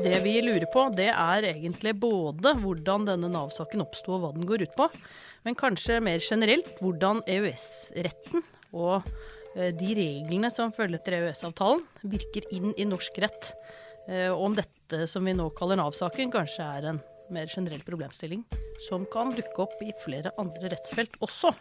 Det vi lurer på, det er egentlig både hvordan denne Nav-saken oppsto og hva den går ut på, men kanskje mer generelt hvordan EØS-retten og eh, de reglene som følger etter EØS-avtalen, virker inn i norsk rett. Eh, og om dette som vi nå kaller Nav-saken, kanskje er en mer generell problemstilling som kan dukke opp i flere andre rettsfelt også.